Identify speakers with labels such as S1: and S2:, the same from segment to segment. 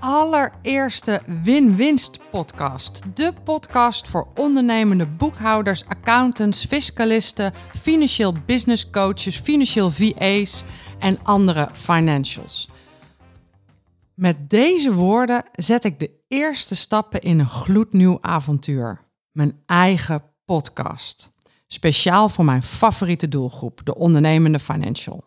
S1: allereerste Win-Winst podcast. De podcast voor ondernemende boekhouders, accountants, fiscalisten, financieel business coaches, financieel VA's en andere financials. Met deze woorden zet ik de eerste stappen in een gloednieuw avontuur. Mijn eigen podcast. Speciaal voor mijn favoriete doelgroep, de ondernemende financial.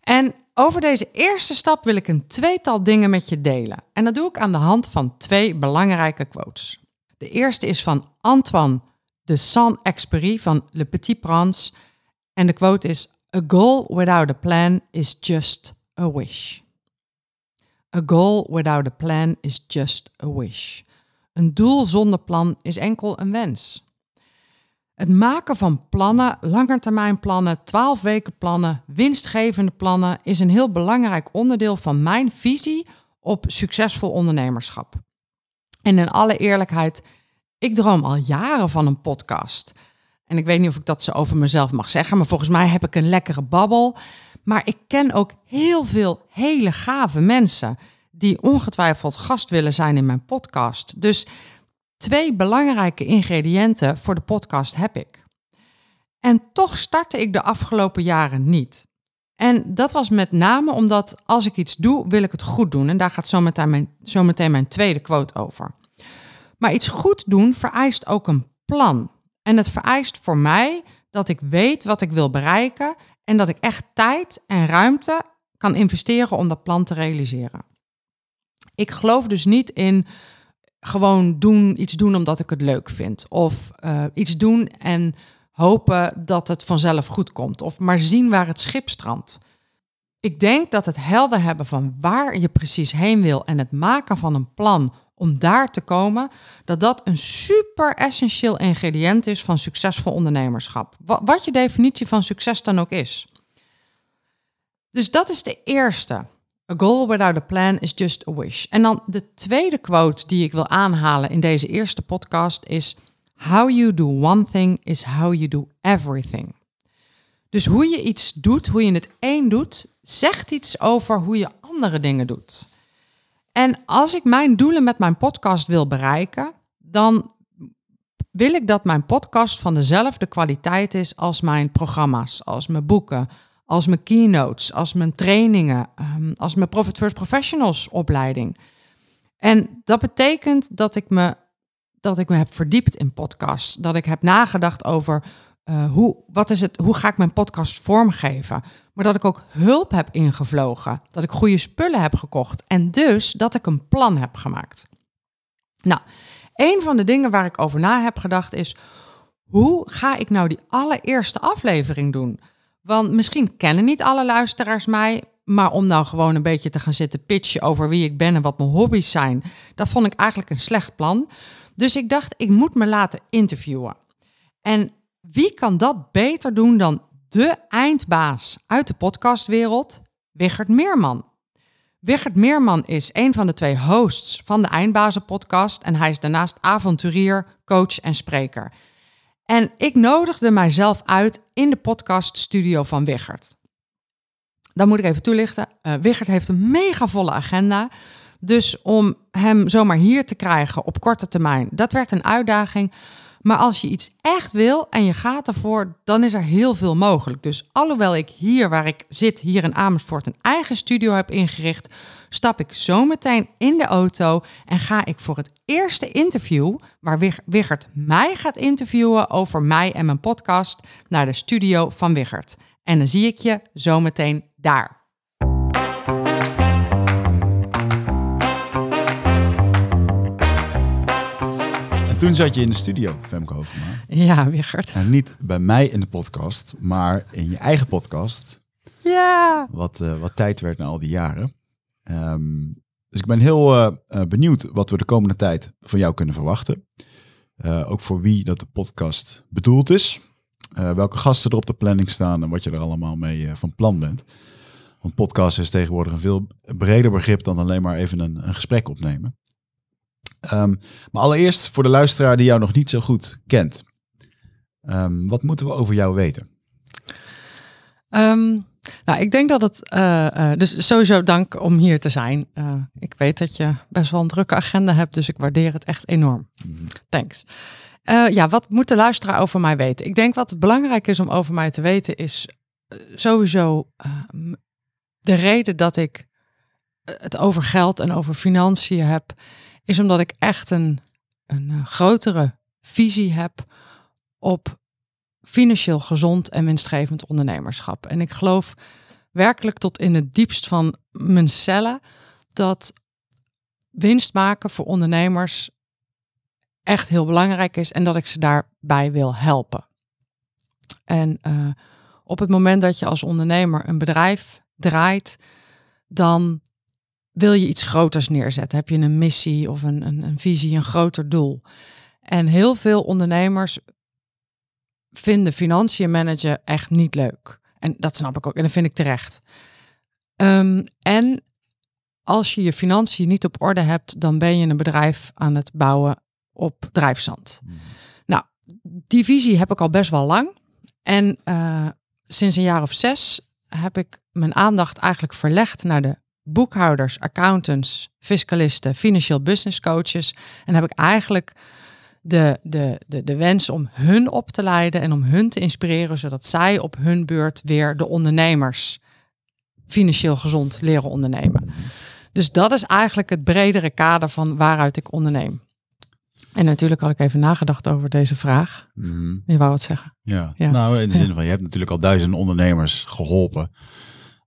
S1: En over deze eerste stap wil ik een tweetal dingen met je delen. En dat doe ik aan de hand van twee belangrijke quotes. De eerste is van Antoine de Saint-Exupéry van Le Petit Prince. En de quote is: A goal without a plan is just a wish. A goal without a plan is just a wish. Een doel zonder plan is enkel een wens. Het maken van plannen, langetermijnplannen, 12 weken plannen, winstgevende plannen is een heel belangrijk onderdeel van mijn visie op succesvol ondernemerschap. En in alle eerlijkheid, ik droom al jaren van een podcast. En ik weet niet of ik dat zo over mezelf mag zeggen, maar volgens mij heb ik een lekkere babbel. Maar ik ken ook heel veel hele gave mensen die ongetwijfeld gast willen zijn in mijn podcast. Dus Twee belangrijke ingrediënten voor de podcast heb ik. En toch startte ik de afgelopen jaren niet. En dat was met name omdat als ik iets doe, wil ik het goed doen. En daar gaat zometeen mijn, zometeen mijn tweede quote over. Maar iets goed doen vereist ook een plan. En het vereist voor mij dat ik weet wat ik wil bereiken en dat ik echt tijd en ruimte kan investeren om dat plan te realiseren. Ik geloof dus niet in gewoon doen, iets doen omdat ik het leuk vind. Of uh, iets doen en hopen dat het vanzelf goed komt. Of maar zien waar het schip strandt. Ik denk dat het helder hebben van waar je precies heen wil en het maken van een plan om daar te komen, dat dat een super essentieel ingrediënt is van succesvol ondernemerschap. Wat je definitie van succes dan ook is. Dus dat is de eerste. A goal without a plan is just a wish. En dan de tweede quote die ik wil aanhalen in deze eerste podcast is: How you do one thing is how you do everything. Dus hoe je iets doet, hoe je het één doet, zegt iets over hoe je andere dingen doet. En als ik mijn doelen met mijn podcast wil bereiken, dan wil ik dat mijn podcast van dezelfde kwaliteit is als mijn programma's, als mijn boeken, als mijn keynotes, als mijn trainingen, ehm, als mijn Profit First Professionals opleiding. En dat betekent dat ik me, dat ik me heb verdiept in podcasts, dat ik heb nagedacht over uh, hoe, wat is het, hoe ga ik mijn podcast vormgeven. Maar dat ik ook hulp heb ingevlogen, dat ik goede spullen heb gekocht en dus dat ik een plan heb gemaakt. Nou, een van de dingen waar ik over na heb gedacht is, hoe ga ik nou die allereerste aflevering doen? Want misschien kennen niet alle luisteraars mij, maar om nou gewoon een beetje te gaan zitten pitchen over wie ik ben en wat mijn hobby's zijn, dat vond ik eigenlijk een slecht plan. Dus ik dacht, ik moet me laten interviewen. En wie kan dat beter doen dan de eindbaas uit de podcastwereld, Wichert Meerman? Wichert Meerman is een van de twee hosts van de Eindbazen podcast en hij is daarnaast avonturier, coach en spreker. En ik nodigde mijzelf uit in de podcaststudio van Wichert. Dan moet ik even toelichten. Uh, Wichert heeft een mega volle agenda. Dus om hem zomaar hier te krijgen op korte termijn, dat werd een uitdaging. Maar als je iets echt wil en je gaat ervoor, dan is er heel veel mogelijk. Dus alhoewel ik hier waar ik zit, hier in Amersfoort, een eigen studio heb ingericht, stap ik zo meteen in de auto en ga ik voor het eerste interview, waar Wiggert mij gaat interviewen over mij en mijn podcast, naar de studio van Wiggert. En dan zie ik je zo meteen daar.
S2: Toen zat je in de studio, Femke Hovenma.
S1: Ja, Wiggert.
S2: En niet bij mij in de podcast, maar in je eigen podcast.
S1: Ja.
S2: Wat, uh, wat tijd werd na al die jaren. Um, Dus ik ben heel eh, eh, benieuwd wat we de komende tijd van jou kunnen verwachten. Eh, ook voor wie dat de podcast bedoeld is. Eh, welke gasten er op de planning staan en wat je er allemaal mee eh, van plan bent. Want podcast is tegenwoordig een veel breder begrip dan alleen maar even een, een gesprek opnemen. Ehm, maar allereerst voor de luisteraar die jou nog niet zo goed kent. Ehm, wat moeten we over jou weten?
S1: Ehm, nou, ik denk dat het. eh, eh, dus sowieso dank om hier te zijn. Eh, ik weet dat je best wel een drukke agenda hebt, dus ik waardeer het echt enorm. Thanks. Eh, ja, wat moet de luisteraar over mij weten? Ik denk wat belangrijk is om over mij te weten, is sowieso de reden dat ik het over geld en over financiën heb, is omdat ik echt een, een eh, grotere visie heb op financieel gezond en winstgevend ondernemerschap. En ik geloof werkelijk tot in het diepst van mijn cellen dat winst maken voor ondernemers echt heel belangrijk is en dat ik ze daarbij wil helpen. En eh, op het moment dat je als ondernemer een bedrijf draait, dan wil je iets groters neerzetten. Heb je een missie of een, een, een visie, een groter doel. En heel veel ondernemers vinden financiën managen echt niet leuk. En dat snap ik ook. En dat vind ik terecht. Ehm, en als je je financiën niet op orde hebt, dan ben je een bedrijf aan het bouwen op drijfzand. Nou, die visie heb ik al best wel lang. En eh, sinds een jaar of zes heb ik mijn aandacht eigenlijk verlegd naar de boekhouders, accountants, fiscalisten, financieel business coaches. En heb ik eigenlijk de, de, de, de wens om hun op te leiden en om hun te inspireren, zodat zij op hun beurt weer de ondernemers financieel gezond leren ondernemen. Dus dat is eigenlijk het bredere kader van waaruit ik onderneem. En natuurlijk had ik even nagedacht over deze vraag.
S2: Mhm.
S1: Je wou wat zeggen.
S2: Ja.
S1: Ja.
S2: nou in de
S1: Ja.
S2: zin van je hebt natuurlijk al duizenden ondernemers geholpen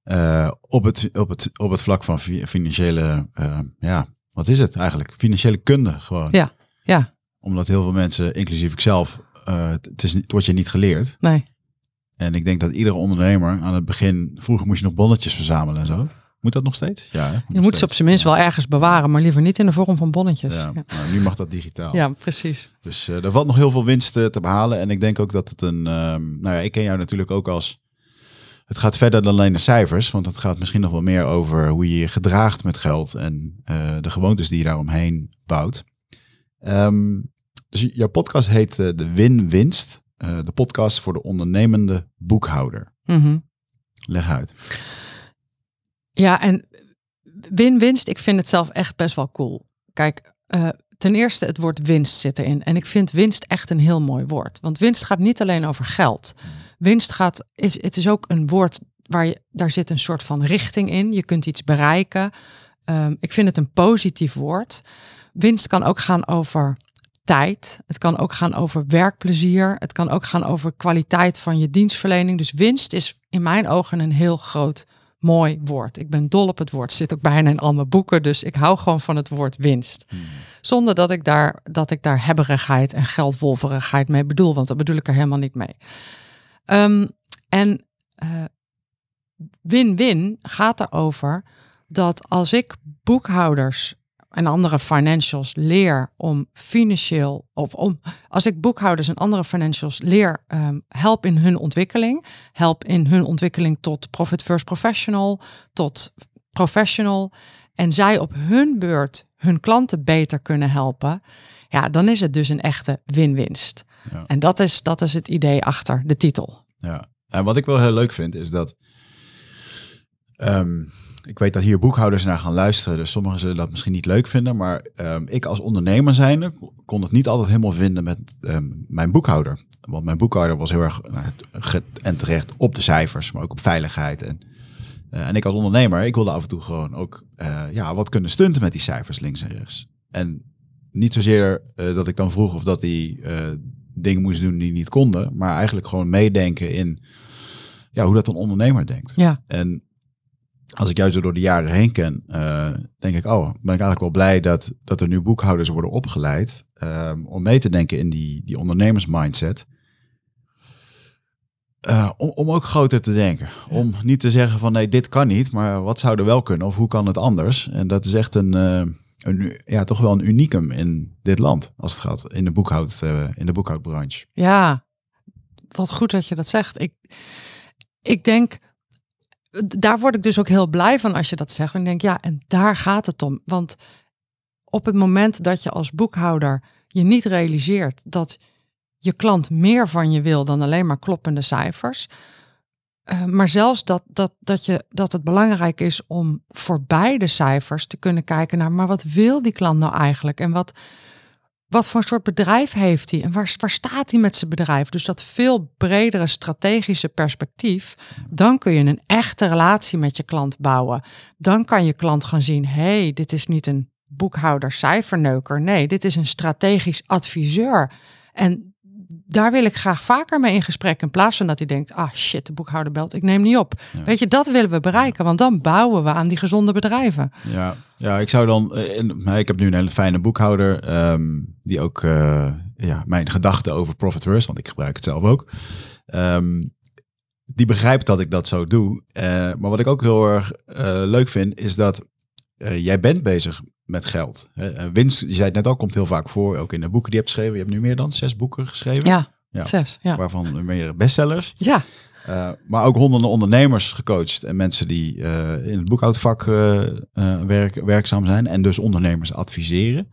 S2: eh, op, het, op, het, op het vlak van fi- financiële, eh, ja, wat is het eigenlijk? Financiële kunde gewoon.
S1: Ja, ja.
S2: Omdat heel veel mensen, inclusief ikzelf, eh, het, is, wordt je niet geleerd.
S1: Nee.
S2: En ik denk dat iedere ondernemer aan het begin, vroeger moest je nog bonnetjes verzamelen en zo. Moet dat nog steeds? Ja, hè?
S1: Je moet ze op zijn minst wel ergens bewaren, maar liever niet in de vorm van bonnetjes.
S2: Ja,
S1: Ja,
S2: nou, nu mag dat digitaal.
S1: Ja, precies.
S2: Dus er valt nog heel veel winst te behalen. En ik denk ook dat het een. ehm, nou ja, ik ken jou natuurlijk ook als. Het gaat verder dan alleen de cijfers. Want het gaat misschien nog wel meer over hoe je je gedraagt met geld. En eh, de gewoontes die je daaromheen bouwt. Ehm, dus jouw podcast heet eh, De Win-Winst. eh, de podcast voor de ondernemende boekhouder.
S1: Mhm.
S2: Leg uit.
S1: Ja, en win-winst, ik vind het zelf echt best wel cool. Kijk, ten eerste het woord winst zit erin. En ik vind winst echt een heel mooi woord. Want winst gaat niet alleen over geld. Winst gaat, is, het is ook een woord waar je, daar zit een soort van richting in. Je kunt iets bereiken. Ehm, ik vind het een positief woord. Winst kan ook gaan over tijd. Het kan ook gaan over werkplezier. Het kan ook gaan over kwaliteit van je dienstverlening. Dus winst is in mijn ogen een heel groot mooi woord. Ik ben dol op het woord. Zit ook bijna in al mijn boeken. Dus ik hou gewoon van het woord winst. Zonder dat ik daar, dat ik daar hebberigheid en geldwolverigheid mee bedoel. Want dat bedoel ik er helemaal niet mee. Ehm, en eh, win-win gaat erover dat als ik boekhouders en andere financials leer om financieel of om als ik boekhouders en andere financials leer ehm, help in hun ontwikkeling, help in hun ontwikkeling tot profit first professional, tot professional en zij op hun beurt hun klanten beter kunnen helpen, ja, dan is het dus een echte win-winst.
S2: Ja.
S1: En dat is, dat is het idee achter de titel.
S2: Ja. En wat ik wel heel leuk vind is dat. ehm, ik weet dat hier boekhouders naar gaan luisteren, dus sommigen zullen dat misschien niet leuk vinden. Maar ehm, ik als ondernemer zijnde kon het niet altijd helemaal vinden met ehm, mijn boekhouder. Want mijn boekhouder was heel erg nou, en terecht op de cijfers, maar ook op veiligheid. En, eh, en ik als ondernemer, ik wilde af en toe gewoon ook eh, ja, wat kunnen stunten met die cijfers links en rechts. En niet zozeer eh, dat ik dan vroeg of dat die eh, dingen moest doen die niet konden, maar eigenlijk gewoon meedenken in ja, hoe dat een ondernemer denkt.
S1: Ja,
S2: En als ik juist door de jaren heen ken, eh, denk ik, oh, ben ik eigenlijk wel blij dat, dat er nu boekhouders worden opgeleid ehm, om mee te denken in die, die ondernemersmindset. eh, om, om ook groter te denken. Om niet te zeggen van nee, dit kan niet, maar wat zou er wel kunnen of hoe kan het anders? En dat is echt een, een ja, toch wel een unicum in dit land als het gaat in de, boekhoud, uh, in de boekhoudbranche.
S1: Ja, wat goed dat je dat zegt. Ik, ik denk, daar word ik dus ook heel blij van als je dat zegt. En ik denk, ja, en daar gaat het om. Want op het moment dat je als boekhouder je niet realiseert dat je klant meer van je wil dan alleen maar kloppende cijfers. Uh, maar zelfs dat, dat, dat, je, dat het belangrijk is om voor beide cijfers te kunnen kijken naar, maar wat wil die klant nou eigenlijk? En wat, wat voor soort bedrijf heeft hij? En waar, waar staat hij met zijn bedrijf? Dus dat veel bredere strategische perspectief. Dan kun je een echte relatie met je klant bouwen. Dan kan je klant gaan zien, hey, dit is niet een boekhouder cijferneuker. Nee, dit is een strategisch adviseur. En daar wil ik graag vaker mee in gesprek. In plaats van dat hij denkt, ah shit, de boekhouder belt, ik neem niet op. Weet je, dat willen we bereiken, want dan bouwen we aan die gezonde bedrijven.
S2: Ja, ja ik zou dan, uh, ik heb nu een hele fijne boekhouder, ehm, die ook uh, ja, mijn gedachten over profit first, want ik gebruik het zelf ook. Um, die begrijpt dat ik dat zo doe. Uh, maar wat ik ook heel erg leuk vind, is dat jij bent bezig met geld. Winst, je zei het net al, komt heel vaak voor, ook in de boeken die je hebt geschreven. Je hebt nu meer dan zes boeken geschreven.
S1: Ja, ja. zes. Ja.
S2: Waarvan meer bestsellers.
S1: Ja.
S2: Uh, maar ook honderden ondernemers gecoacht en mensen die uh, in het boekhoudvak uh, werk, werkzaam zijn en dus ondernemers adviseren.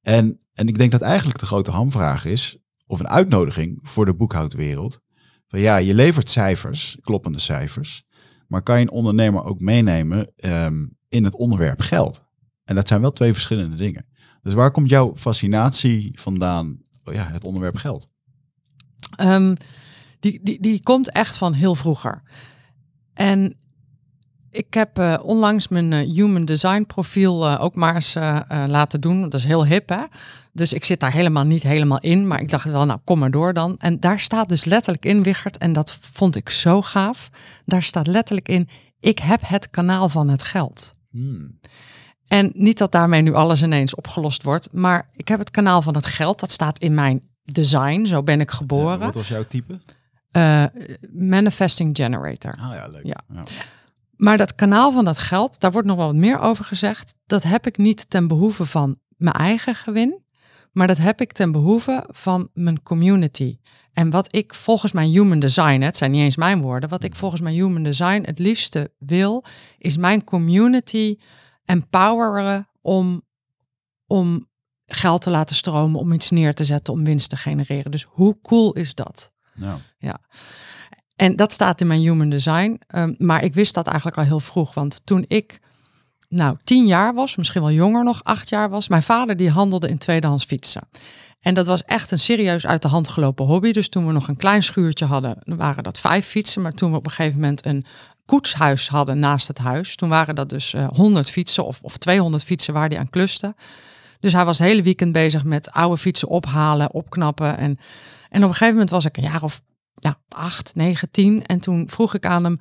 S2: En, en ik denk dat eigenlijk de grote hamvraag is, of een uitnodiging voor de boekhoudwereld. Van ja, je levert cijfers, kloppende cijfers, maar kan je een ondernemer ook meenemen um, in het onderwerp geld? En dat zijn wel twee verschillende dingen. Dus waar komt jouw fascinatie vandaan? Oh ja, het onderwerp geld.
S1: Um, die, die, die komt echt van heel vroeger. En ik heb uh, onlangs mijn uh, human design profiel uh, ook maar eens laten doen. Dat is heel hip, hè? Dus ik zit daar helemaal niet helemaal in. Maar ik dacht wel, nou, kom maar door dan. En daar staat dus letterlijk in, Wichert, en dat vond ik zo gaaf. Daar staat letterlijk in, ik heb het kanaal van het geld. Hmm. En niet dat daarmee nu alles ineens opgelost wordt, maar ik heb het kanaal van het geld. Dat staat in mijn design. Zo ben ik geboren.
S2: wat was jouw type?
S1: Uh, manifesting generator.
S2: Ah ja, leuk.
S1: Ja. ja. Maar dat kanaal van dat geld, daar wordt nog wel wat meer over gezegd. Dat heb ik niet ten behoeve van mijn eigen gewin, maar dat heb ik ten behoeve van mijn community. En wat ik volgens mijn human design, het zijn niet eens mijn woorden, wat ik volgens mijn human design het liefste wil, is mijn community empoweren om, om geld te laten stromen, om iets neer te zetten, om winst te genereren. Dus hoe cool is dat?
S2: Nou.
S1: Ja. En dat staat in mijn human design. Um, maar ik wist dat eigenlijk al heel vroeg. Want toen ik nou tien jaar was, misschien wel jonger nog, acht jaar was, mijn vader die handelde in tweedehands fietsen. En dat was echt een serieus uit de hand gelopen hobby. Dus toen we nog een klein schuurtje hadden, waren dat vijf fietsen. Maar toen we op een gegeven moment een koetshuis hadden naast het huis. Toen waren dat dus uh, eh, 100 fietsen of, of 200 fietsen waar hij aan kluste. Dus hij was het hele weekend bezig met oude fietsen ophalen, opknappen. En, en op een gegeven moment was ik een jaar of ja, acht, negen, tien. En toen vroeg ik aan hem,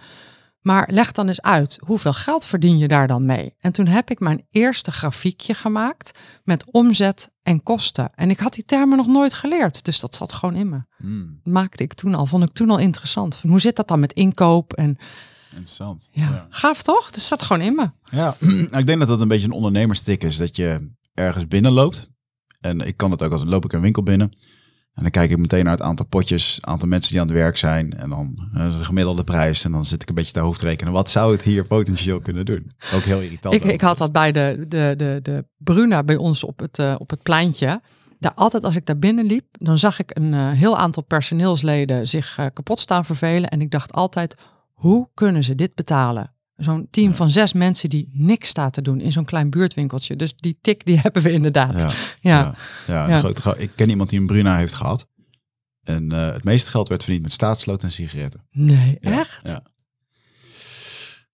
S1: maar leg dan eens uit, hoeveel geld verdien je daar dan mee? En toen heb ik mijn eerste grafiekje gemaakt met omzet en kosten. En ik had die termen nog nooit geleerd, dus dat zat gewoon in me. Hmm. Maakte ik toen al, vond ik toen al interessant. Van hoe zit dat dan met inkoop en
S2: Interessant.
S1: Ja. gaaf toch? Dat zat gewoon in me.
S2: Ja, ik denk dat dat een beetje een ondernemerstik is. Dat je ergens binnenloopt. En ik kan het ook als loop ik een winkel binnen. En dan kijk ik meteen naar het aantal potjes, aantal mensen die aan het werk zijn. En dan uh, de gemiddelde prijs. En dan zit ik een beetje te hoofdrekenen. Wat zou het hier potentieel kunnen doen? Ook heel irritant.
S1: Ik, ik had dat bij de, de, de, de Bruna bij ons op het, uh, op het pleintje. Daar altijd als ik daar binnen liep, dan zag ik een uh, heel aantal personeelsleden zich kapot staan vervelen. En ik dacht altijd, hoe kunnen ze dit betalen? Zo'n team van zes mensen die niks staat te doen in zo'n klein buurtwinkeltje. Dus die tik die hebben we inderdaad.
S2: Ja, ja. ja, Grote, ik ken iemand die een Bruna heeft gehad. En uh, het meeste geld werd verdiend met staatsloot en sigaretten.
S1: Nee, echt?
S2: Ja.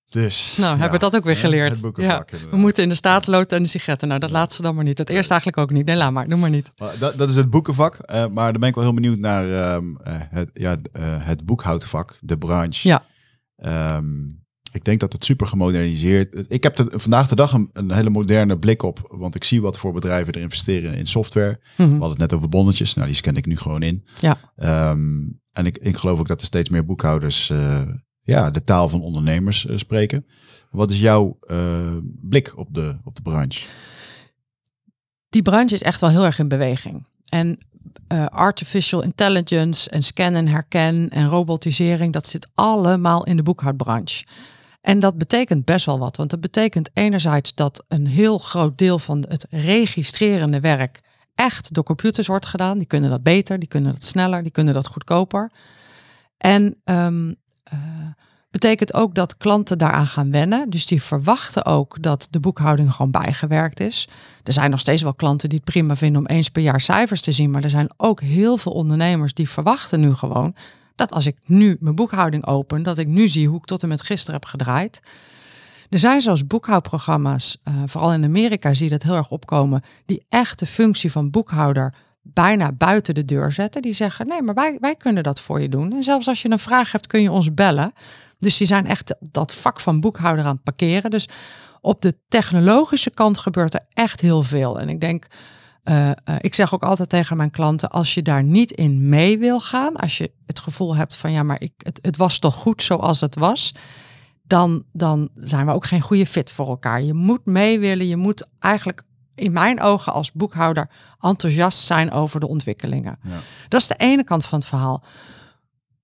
S2: Dus.
S1: Nou, hebben we dat ook weer geleerd. Ja, we moeten in de staatslood en de sigaretten. Nou, dat laatste dan maar niet. Dat eerste eigenlijk ook niet. Nee, laat maar. Doe maar niet.
S2: Dat, dat is het boekenvak. Uh, maar dan ben ik wel heel benieuwd naar uh, het, ja, het boekhoudvak, de branche.
S1: Ja.
S2: Um, Ik denk dat het super gemoderniseerd. Ik heb er vandaag de dag een, een, hele moderne blik op, want ik zie wat voor bedrijven er investeren in software.
S1: Mhm.
S2: We hadden het net over bonnetjes, nou die scan ik nu gewoon in.
S1: Ja.
S2: Ehm, en ik, ik geloof ook dat er steeds meer boekhouders eh, ja, de taal van ondernemers eh, spreken. Wat is jouw eh, blik op de, op de branche?
S1: Die branche is echt wel heel erg in beweging. En eh, artificial intelligence en scan en herken en robotisering, dat zit allemaal in de boekhoudbranche. En dat betekent best wel wat, want dat betekent enerzijds dat een heel groot deel van het registrerende werk echt door computers wordt gedaan. Die kunnen dat beter, die kunnen dat sneller, die kunnen dat goedkoper. En um, betekent ook dat klanten daaraan gaan wennen. Dus die verwachten ook dat de boekhouding gewoon bijgewerkt is. Er zijn nog steeds wel klanten die het prima vinden om eens per jaar cijfers te zien. Maar er zijn ook heel veel ondernemers die verwachten nu gewoon dat als ik nu mijn boekhouding open, dat ik nu zie hoe ik tot en met gisteren heb gedraaid. Er zijn zelfs boekhoudprogramma's, uh, vooral in Amerika zie je dat heel erg opkomen, die echt de functie van boekhouder bijna buiten de deur zetten. Die zeggen, nee, maar wij, wij kunnen dat voor je doen. En zelfs als je een vraag hebt, kun je ons bellen. Dus die zijn echt dat vak van boekhouder aan het parkeren. Dus op de technologische kant gebeurt er echt heel veel. En ik denk, uh, uh, ik zeg ook altijd tegen mijn klanten, als je daar niet in mee wil gaan, als je het gevoel hebt van ja, maar ik, het, het was toch goed zoals het was, dan, dan zijn we ook geen goede fit voor elkaar. Je moet mee willen, je moet eigenlijk in mijn ogen als boekhouder enthousiast zijn over de ontwikkelingen. Ja. Dat is de ene kant van het verhaal.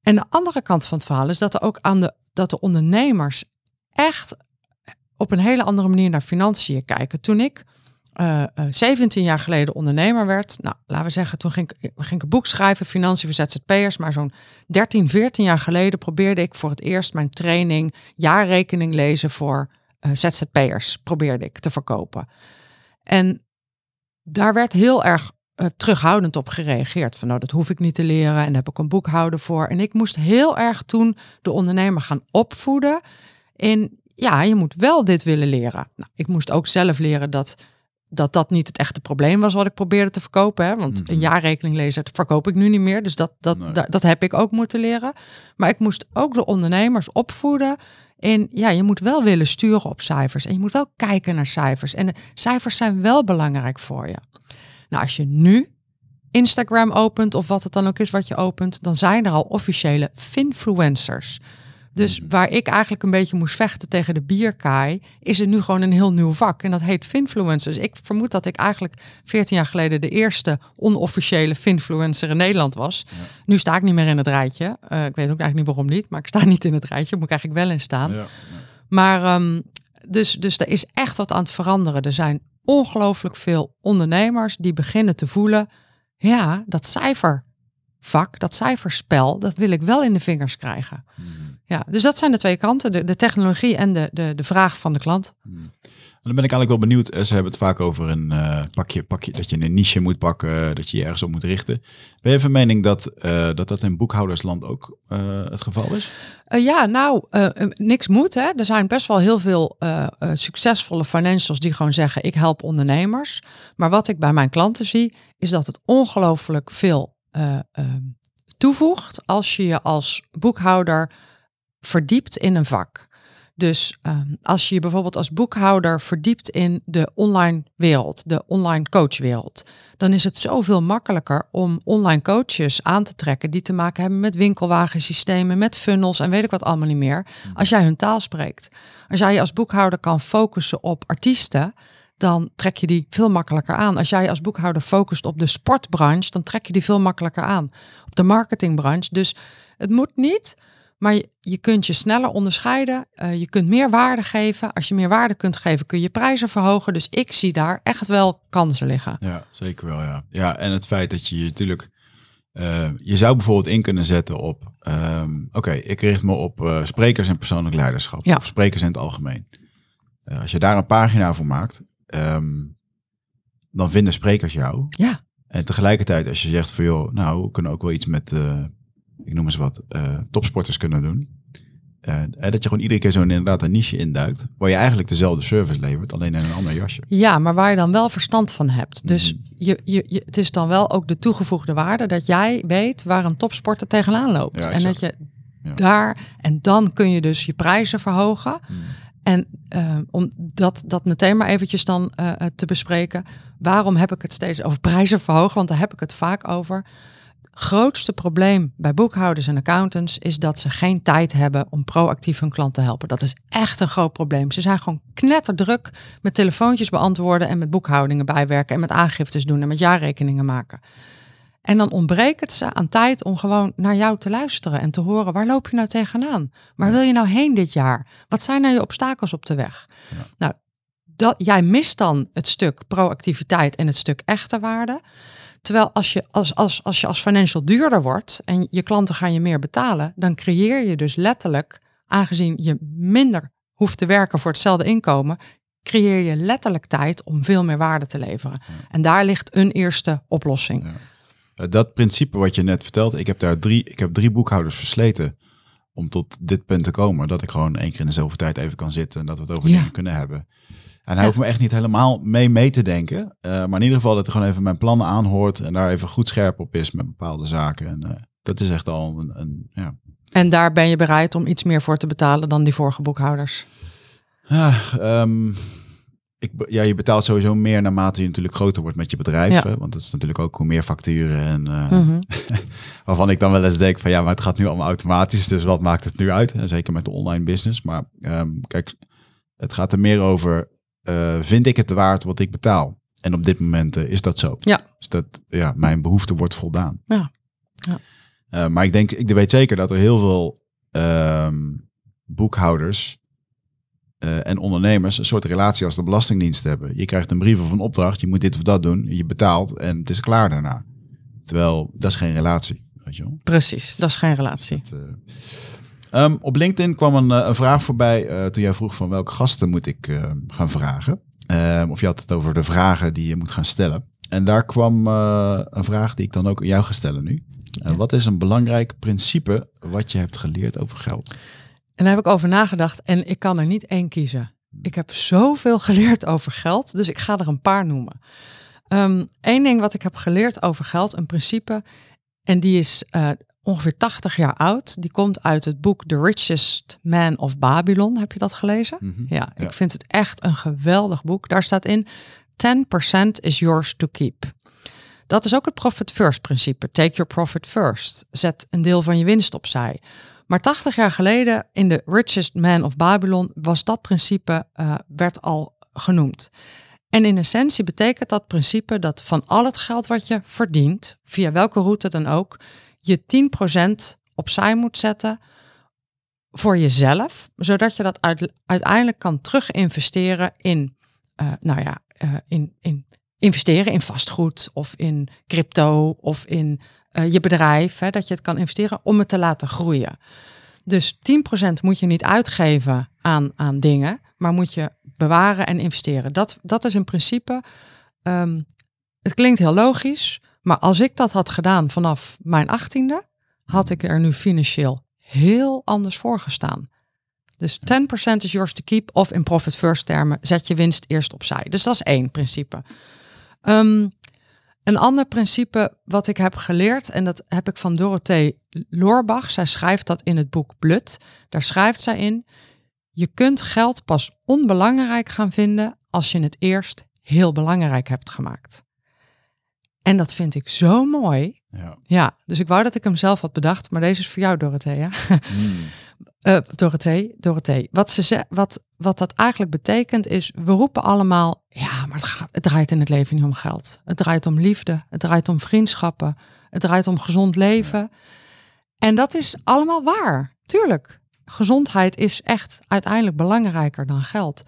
S1: En de andere kant van het verhaal is dat er ook aan de, dat de ondernemers echt op een hele andere manier naar financiën kijken. Toen ik uh, uh, 17 jaar geleden ondernemer werd, nou laten we zeggen, toen ging ik, ging ik een boek schrijven, Financiën voor ZZP'ers, maar zo'n 13, 14 jaar geleden probeerde ik voor het eerst mijn training jaarrekening lezen voor uh, ZZP'ers, probeerde ik te verkopen. En daar werd heel erg uh, terughoudend op gereageerd. Van nou, dat hoef ik niet te leren en daar heb ik een boekhouder voor. En ik moest heel erg toen de ondernemer gaan opvoeden in, ja, je moet wel dit willen leren. Nou, ik moest ook zelf leren dat dat dat niet het echte probleem was wat ik probeerde te verkopen. Hè? Want
S2: Mhm.
S1: een jaarrekening lezen dat verkoop ik nu niet meer. Dus dat, dat,
S2: Nee.
S1: dat, dat heb ik ook moeten leren. Maar ik moest ook de ondernemers opvoeden in, ja, je moet wel willen sturen op cijfers. En je moet wel kijken naar cijfers. En de cijfers zijn wel belangrijk voor je. Nou, als je nu Instagram opent of wat het dan ook is wat je opent, dan zijn er al officiële finfluencers. Dus waar ik eigenlijk een beetje moest vechten tegen de bierkaai, is er nu gewoon een heel nieuw vak. En dat heet finfluencers. Ik vermoed dat ik eigenlijk 14 jaar geleden de eerste onofficiële finfluencer in Nederland was. Nu sta ik niet meer in het rijtje. Eh, ik weet ook eigenlijk niet waarom niet, maar ik sta niet in het rijtje. Moet ik eigenlijk wel in staan.
S2: Ja.
S1: Maar ehm, dus, dus er is echt wat aan het veranderen. Er zijn ongelooflijk veel ondernemers die beginnen te voelen, ja, dat cijfervak, dat cijferspel, dat wil ik wel in de vingers krijgen.
S2: Mhm.
S1: Ja, dus dat zijn de twee kanten, de, de technologie en de, de, de vraag van de klant.
S2: En dan ben ik eigenlijk wel benieuwd. eh, Ze hebben het vaak over een eh, pakje, pakje, dat je een niche moet pakken, dat je je ergens op moet richten. Ben je van mening dat eh, dat, dat in boekhoudersland ook eh, het geval is?
S1: Eh, ja, nou, eh, eh, niks moet. Hè. Er zijn best wel heel veel eh, eh, succesvolle financials die gewoon zeggen: ik help ondernemers. Maar wat ik bij mijn klanten zie, is dat het ongelooflijk veel eh, eh, toevoegt als je je als boekhouder verdiept in een vak. Dus ehm, als je je bijvoorbeeld als boekhouder verdiept in de online wereld, de online coachwereld, dan is het zoveel makkelijker om online coaches aan te trekken die te maken hebben met winkelwagensystemen, met funnels en weet ik wat allemaal niet meer. Als jij hun taal spreekt. Als jij je als boekhouder kan focussen op artiesten, dan trek je die veel makkelijker aan. Als jij je als boekhouder focust op de sportbranche, dan trek je die veel makkelijker aan. Op de marketingbranche. Dus het moet niet, maar je, je kunt je sneller onderscheiden. Eh, je kunt meer waarde geven. Als je meer waarde kunt geven, kun je prijzen verhogen. Dus ik zie daar echt wel kansen liggen.
S2: Ja, zeker wel, ja. Ja, en het feit dat je je natuurlijk... eh, je zou bijvoorbeeld in kunnen zetten op... ehm, Oké, ik richt me op eh, sprekers en persoonlijk leiderschap.
S1: Ja.
S2: Of sprekers in het algemeen. Als je daar een pagina voor maakt... ehm, dan vinden sprekers jou.
S1: Ja,
S2: En tegelijkertijd als je zegt van... joh, nou, we kunnen ook wel iets met... ik noem eens wat... eh, topsporters kunnen doen. Eh, dat je gewoon iedere keer zo'n inderdaad een niche induikt... waar je eigenlijk dezelfde service levert, alleen in een ander jasje.
S1: ja, maar waar je dan wel verstand van hebt. Dus
S2: Mhm.
S1: je, je, je, het is dan wel ook de toegevoegde waarde dat jij weet waar een topsporter tegenaan loopt.
S2: Ja,
S1: en dat je
S2: Ja.
S1: Daar, en dan kun je dus je prijzen verhogen.
S2: Hmm.
S1: En eh, om dat, dat meteen maar eventjes dan te bespreken. Waarom heb ik het steeds over prijzen verhogen? Want daar heb ik het vaak over. Grootste probleem bij boekhouders en accountants is dat ze geen tijd hebben om proactief hun klant te helpen. Dat is echt een groot probleem. Ze zijn gewoon knetterdruk met telefoontjes beantwoorden en met boekhoudingen bijwerken en met aangiftes doen en met jaarrekeningen maken. En dan ontbreekt het ze aan tijd om gewoon naar jou te luisteren en te horen waar loop je nou tegenaan? Waar wil je nou heen dit jaar? Wat zijn nou je obstakels op de weg? Nou, dat, jij mist dan het stuk proactiviteit en het stuk echte waarde. Terwijl als je als, als, als je als financial duurder wordt en je klanten gaan je meer betalen, dan creëer je dus letterlijk, aangezien je minder hoeft te werken voor hetzelfde inkomen, creëer je letterlijk tijd om veel meer waarde te leveren. En daar ligt een eerste oplossing.
S2: Ja. Dat principe wat je net vertelt, ik heb daar drie, ik heb drie boekhouders versleten om tot dit punt te komen. Dat ik gewoon één keer in de zoveel tijd even kan zitten en dat we het over
S1: Ja.
S2: dingen kunnen hebben. En hij hoeft me echt niet helemaal mee mee te denken. eh, maar in ieder geval dat hij gewoon even mijn plannen aanhoort en daar even goed scherp op is met bepaalde zaken. En eh, dat is echt al een, een ja.
S1: En daar ben je bereid om iets meer voor te betalen dan die vorige boekhouders.
S2: Ja, ehm, ik, ja, je betaalt sowieso meer naarmate je natuurlijk groter wordt met je bedrijf.
S1: Ja.
S2: want dat is natuurlijk ook hoe meer facturen. En, eh,
S1: Mhm.
S2: Waarvan ik dan wel eens denk van ja, maar het gaat nu allemaal automatisch. Dus wat maakt het nu uit? En zeker met de online business. Maar ehm, kijk, het gaat er meer over, eh, vind ik het waard wat ik betaal? En op dit moment eh, is dat zo.
S1: Ja.
S2: Dus dat, ja, mijn behoefte wordt voldaan.
S1: Ja. Ja.
S2: Eh, maar ik denk, ik weet zeker dat er heel veel ehm, boekhouders en ondernemers een soort relatie als de Belastingdienst hebben. Je krijgt een brief of een opdracht, je moet dit of dat doen, je betaalt en het is klaar daarna. Terwijl dat is geen relatie. Weet je wel?
S1: Precies, dat is geen relatie.
S2: Dat, eh, ehm, op LinkedIn kwam een, eh, een vraag voorbij eh, toen jij vroeg van welke gasten moet ik eh, gaan vragen. Ehm, of je had het over de vragen die je moet gaan stellen. En daar kwam een vraag die ik dan ook aan jou ga stellen nu. Wat is een belangrijk principe wat je hebt geleerd over geld?
S1: En daar heb ik over nagedacht en ik kan er niet één kiezen. Ik heb zoveel geleerd over geld, dus ik ga er een paar noemen. Eén ding wat ik heb geleerd over geld, een principe, en die is ongeveer 80 jaar oud. Die komt uit het boek The Richest Man of Babylon. Heb je dat gelezen?
S2: Mhm.
S1: Ja,
S2: Ja.
S1: ik vind het echt een geweldig boek. Daar staat in: 10% is yours to keep. Dat is ook het profit first principe. Take your profit first. Zet een deel van je winst opzij. Maar 80 jaar geleden in The Richest Man of Babylon was dat principe eh, werd al genoemd. En in essentie betekent dat principe dat van al het geld wat je verdient, via welke route dan ook, je 10% opzij moet zetten voor jezelf, zodat je dat uit- uiteindelijk kan terug investeren in, eh, nou ja, eh, in, in investeren in vastgoed of in crypto of in eh, je bedrijf, hè, dat je het kan investeren om het te laten groeien. Dus 10% moet je niet uitgeven aan, aan dingen, maar moet je bewaren en investeren. Dat, dat is in principe, ehm, het klinkt heel logisch, maar als ik dat had gedaan vanaf mijn achttiende, had ik er nu financieel heel anders voor gestaan. Dus 10% is yours to keep of in profit first termen, zet je winst eerst opzij. Dus dat is één principe. Ehm, een ander principe wat ik heb geleerd, en dat heb ik van Dorothee Loorbach. Zij schrijft dat in het boek Blut. Daar schrijft zij in, je kunt geld pas onbelangrijk gaan vinden als je het eerst heel belangrijk hebt gemaakt. En dat vind ik zo mooi.
S2: Ja.
S1: Ja, dus ik wou dat ik hem zelf had bedacht, maar deze is voor jou, Dorothee. Ja?
S2: Mm.
S1: Eh, Dorothee, Dorothee. Wat, ze ze, wat, wat dat eigenlijk betekent is, we roepen allemaal, ja, maar het, gaat, het draait in het leven niet om geld. Het draait om liefde, het draait om vriendschappen, het draait om gezond leven. En dat is allemaal waar, tuurlijk. Gezondheid is echt uiteindelijk belangrijker dan geld.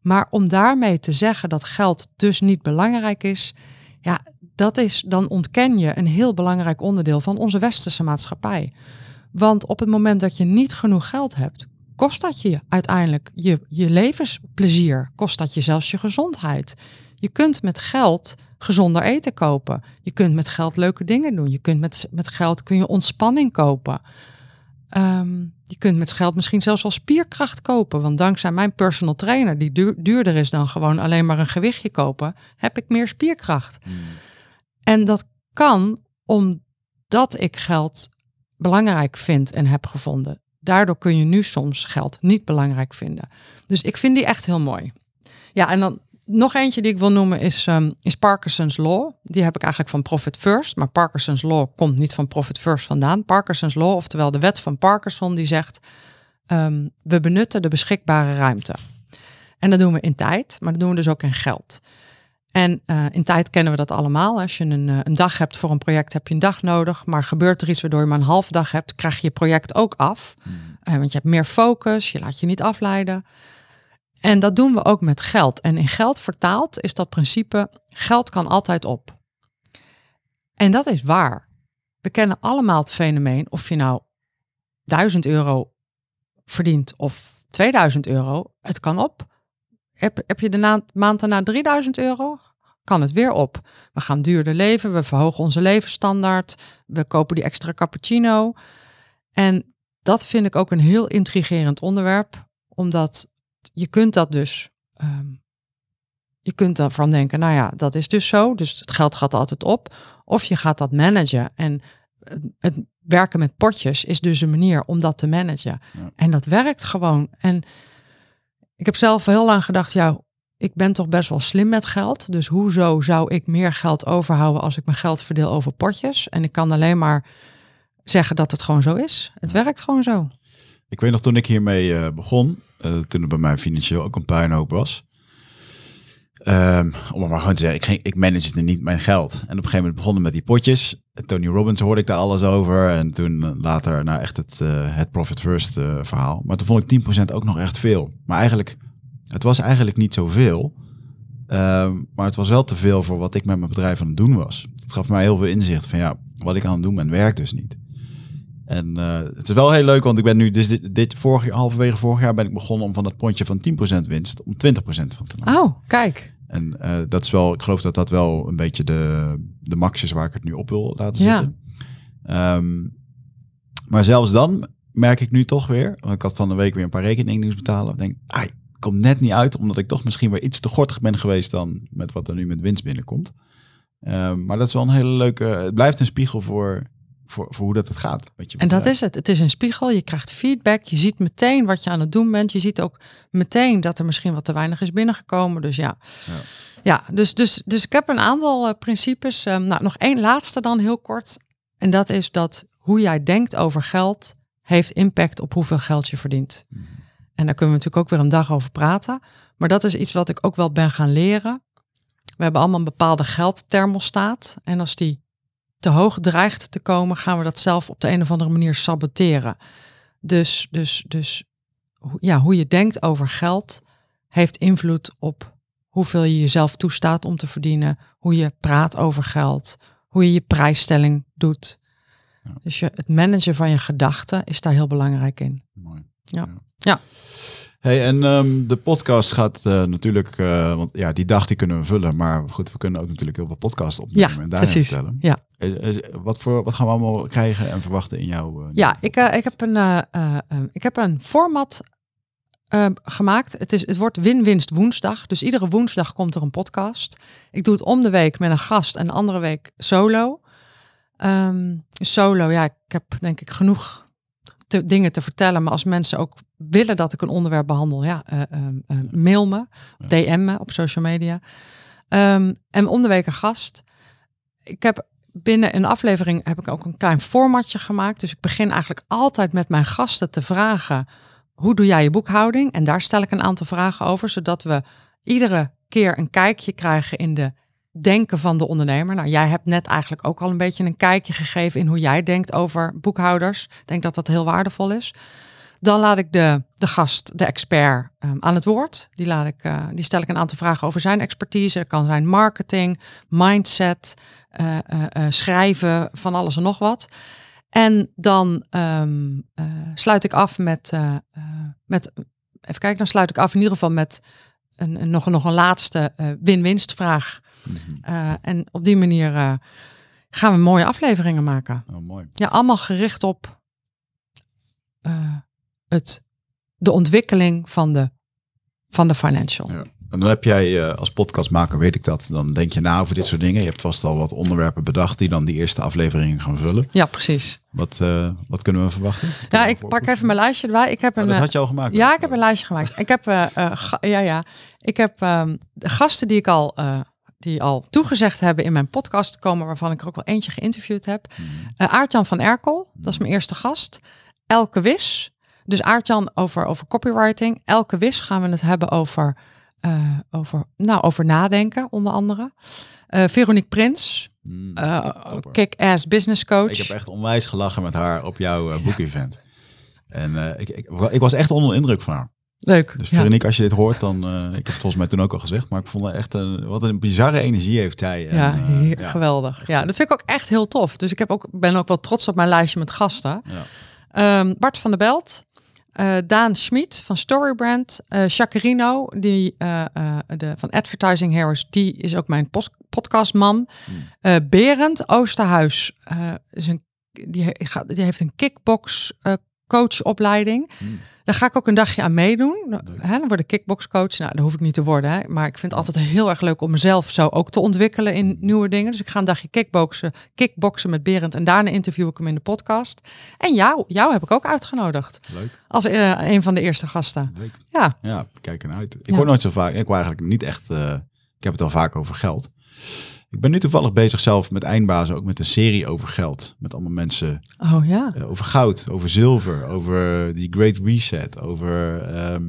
S1: Maar om daarmee te zeggen dat geld dus niet belangrijk is, ja, dat is, dan ontken je een heel belangrijk onderdeel van onze westerse maatschappij. Want op het moment dat je niet genoeg geld hebt, kost dat je uiteindelijk je, je levensplezier, kost dat je zelfs je gezondheid. Je kunt met geld gezonder eten kopen. Je kunt met geld leuke dingen doen. Je kunt met, met geld kun je ontspanning kopen. Ehm, je kunt met geld misschien zelfs wel spierkracht kopen. Want dankzij mijn personal trainer, die duur- duurder is dan gewoon alleen maar een gewichtje kopen, heb ik meer spierkracht.
S2: Mm.
S1: En dat kan omdat ik geld belangrijk vind en heb gevonden. daardoor kun je nu soms geld niet belangrijk vinden. Dus ik vind die echt heel mooi. Ja, en dan nog eentje die ik wil noemen is, um, is Parkinson's Law. Die heb ik eigenlijk van Profit First. Maar Parkinson's Law komt niet van Profit First vandaan. Parkinson's Law, oftewel de wet van Parkinson, die zegt... Um, we benutten de beschikbare ruimte. En dat doen we in tijd, maar dat doen we dus ook in geld. En uh, in tijd kennen we dat allemaal. Als je een, uh, een, dag hebt voor een project, heb je een dag nodig. Maar gebeurt er iets waardoor je maar een half dag hebt, krijg je je project ook af. Mm. Uh, want je hebt meer focus, je laat je niet afleiden. En dat doen we ook met geld. En in geld vertaald is dat principe: geld kan altijd op. En dat is waar. We kennen allemaal het fenomeen of je nou 1000 euro verdient of 2000 euro, het kan op. Heb, heb je de maand daarna 3000 euro? Kan het weer op. We gaan duurder leven, we verhogen onze levensstandaard, we kopen die extra cappuccino. En dat vind ik ook een heel intrigerend onderwerp, omdat je kunt dat dus, um, je kunt daarvan denken, nou ja, dat is dus zo, dus het geld gaat altijd op. Of je gaat dat managen en het, het werken met potjes is dus een manier om dat te managen. En dat werkt gewoon. En ik heb zelf heel lang gedacht, ja, ik ben toch best wel slim met geld. Dus hoezo zou ik meer geld overhouden als ik mijn geld verdeel over potjes? En ik kan alleen maar zeggen dat het gewoon zo is. Het werkt gewoon zo.
S2: Ik weet nog toen ik hiermee uh, begon, uh, toen het bij mij financieel ook een puinhoop was. Um, om maar gewoon te zeggen, ik, ik manage niet mijn geld. En op een gegeven moment begonnen met die potjes. Tony Robbins hoorde ik daar alles over. En toen later nou echt het, uh, het Profit First uh, verhaal. Maar toen vond ik 10% ook nog echt veel. Maar eigenlijk, het was eigenlijk niet zoveel. Um, maar het was wel te veel voor wat ik met mijn bedrijf aan het doen was. Het gaf mij heel veel inzicht van ja, wat ik aan het doen ben, werkt dus niet. En uh, het is wel heel leuk, want ik ben nu, dus dit, dit vorig, halverwege vorig jaar ben ik begonnen om van dat pontje van 10% winst om 20% van te maken.
S1: Oh, kijk.
S2: En uh, dat is wel, ik geloof dat dat wel een beetje de, de max is waar ik het nu op wil laten
S1: Ja.
S2: zitten. Um, maar zelfs dan merk ik nu toch weer, want ik had van de week weer een paar rekeningen moest betalen. Ik denk, ah, komt net niet uit, omdat ik toch misschien weer iets te gortig ben geweest dan met wat er nu met winst binnenkomt. Um, maar dat is wel een hele leuke, het blijft een spiegel voor, voor, voor hoe dat het gaat. Met je
S1: En dat is het. Het is een spiegel. Je krijgt feedback. Je ziet meteen wat je aan het doen bent. Je ziet ook meteen dat er misschien wat te weinig is binnengekomen. Dus ja.
S2: Ja.
S1: Ja, dus, dus, dus ik heb een aantal uh, principes. Um, nou, nog één laatste dan heel kort. En dat is dat hoe jij denkt over geld heeft impact op hoeveel geld je verdient.
S2: Mhm.
S1: En daar kunnen we natuurlijk ook weer een dag over praten. Maar dat is iets wat ik ook wel ben gaan leren. We hebben allemaal een bepaalde geldthermostaat. En als die te hoog dreigt te komen, gaan we dat zelf op de een of andere manier saboteren. Dus, dus, dus ja, hoe je denkt over geld heeft invloed op hoeveel je jezelf toestaat om te verdienen, hoe je praat over geld, hoe je je prijsstelling doet.
S2: Ja.
S1: Dus je, het managen van je gedachten is daar heel belangrijk in.
S2: Mooi.
S1: Ja. Ja.
S2: Hey, en um, de podcast gaat uh, natuurlijk, uh, want ja, die dag die kunnen we vullen, maar goed, we kunnen ook natuurlijk heel veel podcasts opnemen
S1: Ja,
S2: en daarin
S1: precies.
S2: vertellen.
S1: Ja.
S2: Is- wat, voor, wat gaan we allemaal krijgen en verwachten in jouw... uh,
S1: Ja, ik, ik, heb een, ik heb een format uh, gemaakt. Het, is, het wordt win-winst woensdag. Dus iedere woensdag komt er een podcast. Ik doe het om de week met een gast en de andere week solo. Um, solo, ja, ik heb denk ik genoeg te, dingen te vertellen. Maar als mensen ook willen dat ik een onderwerp behandel, ja, uh, mail me, DM me op social media. Um, en om de week een gast. Ik heb binnen een aflevering heb ik ook een klein formatje gemaakt. Dus ik begin eigenlijk altijd met mijn gasten te vragen: hoe doe jij je boekhouding? En daar stel ik een aantal vragen over, zodat we iedere keer een kijkje krijgen in de denken van de ondernemer. Nou, jij hebt net eigenlijk ook al een beetje een kijkje gegeven in hoe jij denkt over boekhouders. Ik denk dat dat heel waardevol is. Dan laat ik de, de gast, de expert, um, aan het woord. Die, laat ik, uh, die stel ik een aantal vragen over zijn expertise. Dat kan zijn marketing, mindset, uh, uh, schrijven, van alles en nog wat. En dan um, sluit ik af met, met, even kijken, dan sluit ik af in ieder geval met een, een, nog, nog een laatste win-winst vraag. Mm -hmm. en op die manier gaan we mooie afleveringen maken.
S2: Oh, mooi.
S1: Ja, allemaal gericht op het, de ontwikkeling van de, van de financial.
S2: Ja. En dan heb jij eh, als podcastmaker, weet ik dat, dan denk je na over dit soort dingen. Je hebt vast al wat onderwerpen bedacht die dan die eerste afleveringen gaan vullen.
S1: Ja, precies.
S2: Wat, eh, wat kunnen we verwachten?
S1: Ja,
S2: we
S1: ik pak even mijn lijstje erbij. Ik heb
S2: Oh,
S1: een,
S2: dat
S1: eh,
S2: had je al gemaakt.
S1: ja, ik heb een lijstje gemaakt. Ik heb, eh, eh, ga- ja, ja. Ik heb ehm, de gasten die ik al, eh, die al toegezegd hebben in mijn podcast te komen, waarvan ik er ook wel eentje geïnterviewd heb.
S2: Mhm.
S1: Eh Aartjan van Erkel, dat is mijn eerste gast. Elke Wis. Dus Aartjan over, over copywriting. Elke Wis gaan we het hebben over, eh, over, nou, over nadenken, onder andere. Eh Veronique Prins,
S2: Mm,
S1: eh, kick-ass business coach.
S2: Ik heb echt onwijs gelachen met haar op jouw boekevent. En ik, ik, ik was echt onder de indruk van haar.
S1: Leuk.
S2: Dus
S1: ja.
S2: Veronique, als je dit hoort, dan... ik heb het volgens mij toen ook al gezegd, maar ik vond haar echt een... Wat een bizarre energie heeft zij. En,
S1: Ja,
S2: ja,
S1: geweldig. Ja, dat vind ik ook echt heel tof. Dus ik heb ook, ben ook wel trots op mijn lijstje met gasten.
S2: ja.
S1: Ehm, Bart van der Belt, eh, Daan Schmid van Storybrand, eh Jacarino, die eh, de, van Advertising Heroes, die is ook mijn podcastman.
S2: Hmm.
S1: Berend Oosterhuis, is een, die, die heeft een kickbox coachopleiding.
S2: Hmm.
S1: Daar ga ik ook een dagje aan meedoen. Hè, dan word ik kickboxcoach. Nou, dat hoef ik niet te worden. Hè. Maar ik vind het altijd heel erg leuk om mezelf zo ook te ontwikkelen in nieuwe dingen. Dus ik ga een dagje kickboxen, kickboxen met Berend. En daarna interview ik hem in de podcast. En jou, jou heb ik ook uitgenodigd.
S2: Leuk,
S1: Als eh, een van de eerste gasten.
S2: leuk.
S1: Ja,
S2: Ja, kijk ernaar uit. Ik
S1: Ja.
S2: hoor nooit zo vaak. Ik hoor eigenlijk niet echt. eh, ik heb het al vaak over geld. Ik ben nu toevallig bezig zelf met eindbazen, ook met een serie over geld. Met allemaal mensen
S1: oh ja.
S2: eh, over goud, over zilver, over die Great Reset, over ehm,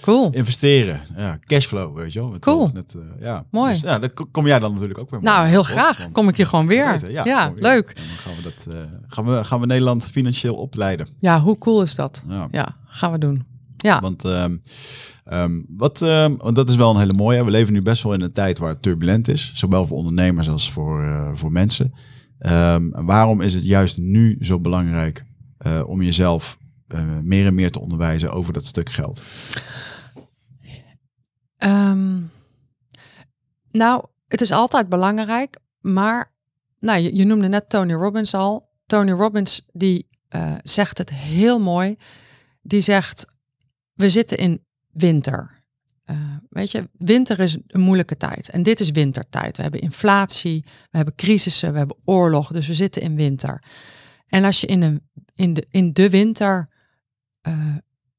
S1: Cool.
S2: investeren. Ja, cashflow, weet je wel. Met-
S1: Cool.
S2: Eh, ja.
S1: Mooi.
S2: Dus, ja, dat ko- kom jij dan natuurlijk ook weer.
S1: Nou, heel
S2: op,
S1: graag.
S2: want-
S1: Kom ik hier gewoon weer. Ja,
S2: weer.
S1: leuk.
S2: En dan gaan we, dat, eh, gaan, we, gaan we Nederland financieel opleiden.
S1: Ja, hoe cool is dat?
S2: Ja.
S1: Ja, gaan we doen. Ja,
S2: Want ehm, ehm, wat, ehm, want dat is wel een hele mooie. We leven nu best wel in een tijd waar het turbulent is. Zowel voor ondernemers als voor, eh, voor mensen. En waarom is het juist nu zo belangrijk eh, om jezelf eh, meer en meer te onderwijzen over dat stuk geld?
S1: Nou, het is altijd belangrijk, maar nou, je, je noemde net Tony Robbins al. Tony Robbins die zegt het heel mooi. Die zegt, we zitten in winter. Eh, weet je, winter is een moeilijke tijd. En dit is wintertijd. We hebben inflatie, we hebben crisissen, we hebben oorlog. Dus we zitten in winter. En als je in, een, in, de, in de winter eh,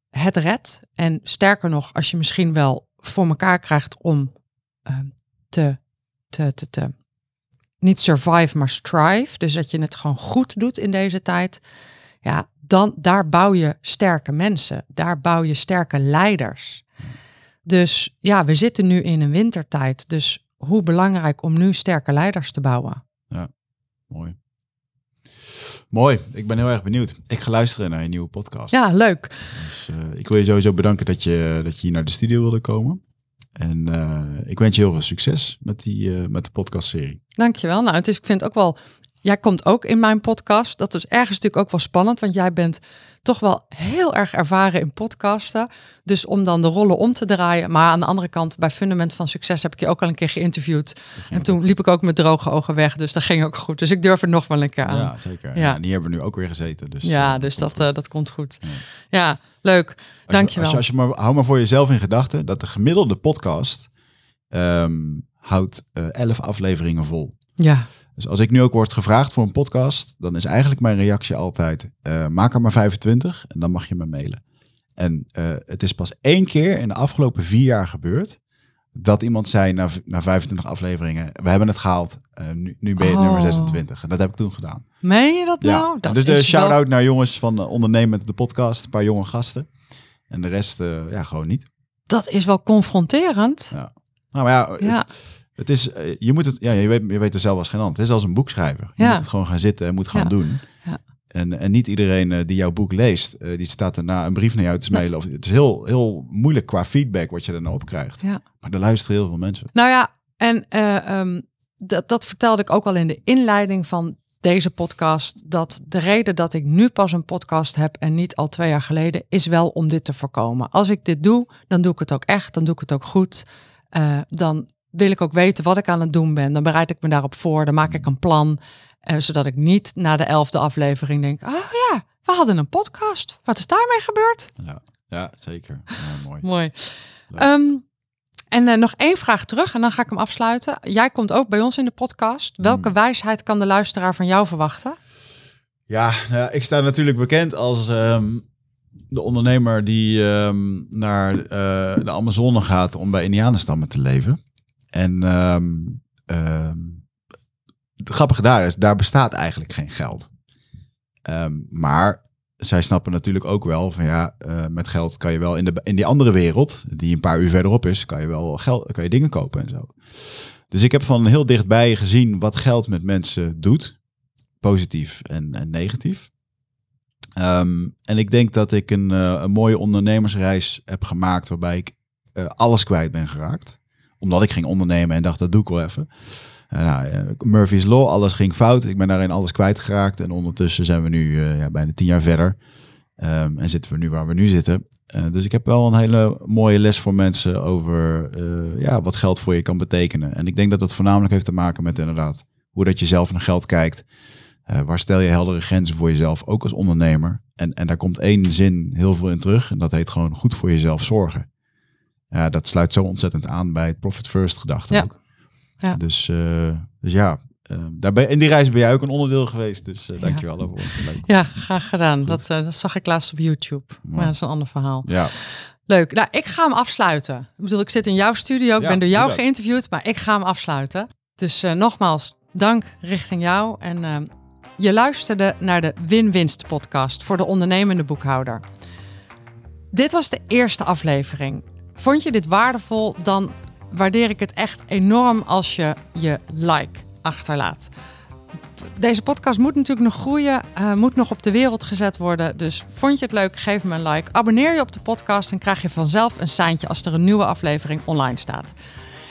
S1: het redt. En sterker nog, als je misschien wel voor elkaar krijgt om ehm, te, te, te, te, niet survive, maar strive. Dus dat je het gewoon goed doet in deze tijd. Ja, dan daar bouw je sterke mensen. Daar bouw je sterke leiders. Dus ja, we zitten nu in een wintertijd. Dus hoe belangrijk om nu sterke leiders te bouwen.
S2: Mooi. Mooi, ik ben heel erg benieuwd. Ik ga luisteren naar je nieuwe podcast.
S1: Ja, leuk.
S2: Dus, eh, ik wil je sowieso bedanken dat je, dat je hier naar de studio wilde komen. En eh, ik wens je heel veel succes met, die, eh, met de podcastserie.
S1: Dankjewel. Nou, het is, ik vind het ook wel. Jij komt ook in mijn podcast. Dat is ergens natuurlijk ook wel spannend, want jij bent toch wel heel erg ervaren in podcasten. Dus om dan de rollen om te draaien. Maar aan de andere kant, bij Fundament van Succes heb ik je ook al een keer geïnterviewd. En toen liep ik ook met droge ogen weg. Dus dat ging ook goed. Dus ik durf er nog wel een keer aan.
S2: Ja, zeker.
S1: Ja.
S2: Ja. en hier hebben we nu ook weer gezeten. Dus,
S1: ja,
S2: eh,
S1: dus
S2: komt
S1: dat, eh, dat komt goed.
S2: Ja.
S1: Ja, leuk. Dankjewel.
S2: Als je, als je maar, hou maar voor jezelf in gedachten dat de gemiddelde podcast ehm, houdt eh 11 afleveringen vol.
S1: Ja,
S2: Dus als ik nu ook word gevraagd voor een podcast, dan is eigenlijk mijn reactie altijd: eh, maak er maar 25 en dan mag je me mailen. En eh, het is pas één keer in de afgelopen vier jaar gebeurd dat iemand zei na, na 25 afleveringen: we hebben het gehaald, eh, nu, nu ben je
S1: Oh.
S2: nummer 26. En dat heb ik toen gedaan.
S1: meen je dat
S2: Ja.
S1: nou? Dat
S2: dus
S1: wel-
S2: shout-out naar jongens van uh, Ondernemen de podcast, een paar jonge gasten. En de rest, ja, gewoon niet.
S1: Dat is wel confronterend.
S2: Ja. Nou, maar ja,
S1: Ja.
S2: Het, het is, eh, je moet het, ja, je weet, je weet er zelf als geen ander. Het is als een boekschrijver. Je
S1: Ja.
S2: moet het gewoon gaan zitten en moet gaan
S1: Ja.
S2: doen.
S1: Ja.
S2: En, en niet iedereen eh, die jouw boek leest, eh, die staat daarna een brief naar jou te mailen. Of, het is heel, heel moeilijk qua feedback wat je daarna op krijgt.
S1: Ja.
S2: Maar er luisteren heel veel mensen.
S1: Nou ja, en eh, ehm, dat, dat vertelde ik ook al in de inleiding van deze podcast. Dat de reden dat ik nu pas een podcast heb en niet al twee jaar geleden, is wel om dit te voorkomen. Als ik dit doe, dan doe ik het ook echt, dan doe ik het ook goed. Dan wil ik ook weten wat ik aan het doen ben. Dan bereid ik me daarop voor, dan maak ik een plan. eh, zodat ik niet na de elfde aflevering denk, oh ja, we hadden een podcast. Wat is daarmee gebeurd?
S2: Ja, ja zeker. Ja, mooi.
S1: Mooi. Ehm, En uh, nog één vraag terug en dan ga ik hem afsluiten. Jij komt ook bij ons in de podcast. Welke
S2: Hmm.
S1: wijsheid kan de luisteraar van jou verwachten?
S2: Ja, nou, ik sta natuurlijk bekend als ehm, de ondernemer die ehm, naar eh, de Amazone gaat om bij Indianenstammen te leven. En ehm, ehm, het grappige daar is, daar bestaat eigenlijk geen geld. Ehm, maar zij snappen natuurlijk ook wel van ja, eh, met geld kan je wel in, de, in die andere wereld, die een paar uur verderop is, kan je wel geld, kan je dingen kopen en zo. Dus ik heb van heel dichtbij gezien wat geld met mensen doet positief en, en negatief. En ik denk dat ik een, eh, een mooie ondernemersreis heb gemaakt waarbij ik eh, alles kwijt ben geraakt. Omdat ik ging ondernemen en dacht, dat doe ik wel even. Nou, eh, Murphy's Law, alles ging fout. Ik ben daarin alles kwijtgeraakt. En ondertussen zijn we nu eh, ja, bijna tien jaar verder. Ehm, en zitten we nu waar we nu zitten. Eh, dus ik heb wel een hele mooie les voor mensen over ja, wat geld voor je kan betekenen. En ik denk dat dat voornamelijk heeft te maken met inderdaad hoe dat je zelf naar geld kijkt. Waar stel je heldere grenzen voor jezelf, ook als ondernemer? En, en daar komt één zin heel veel in terug. En dat heet gewoon goed voor jezelf zorgen. Ja, dat sluit zo ontzettend aan bij het profit first gedachte
S1: Ja.
S2: ook.
S1: Ja.
S2: Dus, eh, dus ja, eh, daar ben, in die reis ben jij ook een onderdeel geweest. Dus uh, dankjewel daarvoor. Leuk.
S1: Ja, graag gedaan. Dat, uh, dat, zag ik laatst op YouTube. Maar dat is een ander verhaal.
S2: Ja.
S1: Leuk. Nou, ik ga hem afsluiten. Ik bedoel, ik zit in jouw studio. Ik
S2: Ja,
S1: ben door jou geïnterviewd, maar ik ga hem afsluiten. Dus uh, nogmaals, dank richting jou. En uh, je luisterde naar de Win-Winst podcast voor de ondernemende boekhouder. Dit was de eerste aflevering. Vond je dit waardevol? Dan waardeer ik het echt enorm als je je like achterlaat. Deze podcast moet natuurlijk nog groeien, uh, moet nog op de wereld gezet worden. Dus vond je het leuk, geef me een like. Abonneer je op de podcast en krijg je vanzelf een seintje als er een nieuwe aflevering online staat.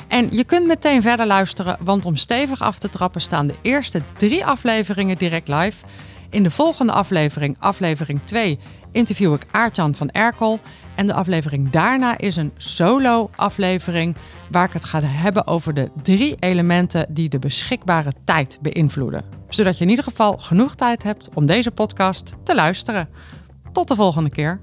S1: En je kunt meteen verder luisteren, want om stevig af te trappen staan de eerste drie afleveringen direct live. In de volgende aflevering, aflevering 2, interview ik Aartjan van Erkel. En de aflevering daarna is een solo-aflevering waar ik het ga hebben over de drie elementen die de beschikbare tijd beïnvloeden. Zodat je in ieder geval genoeg tijd hebt om deze podcast te luisteren. Tot de volgende keer.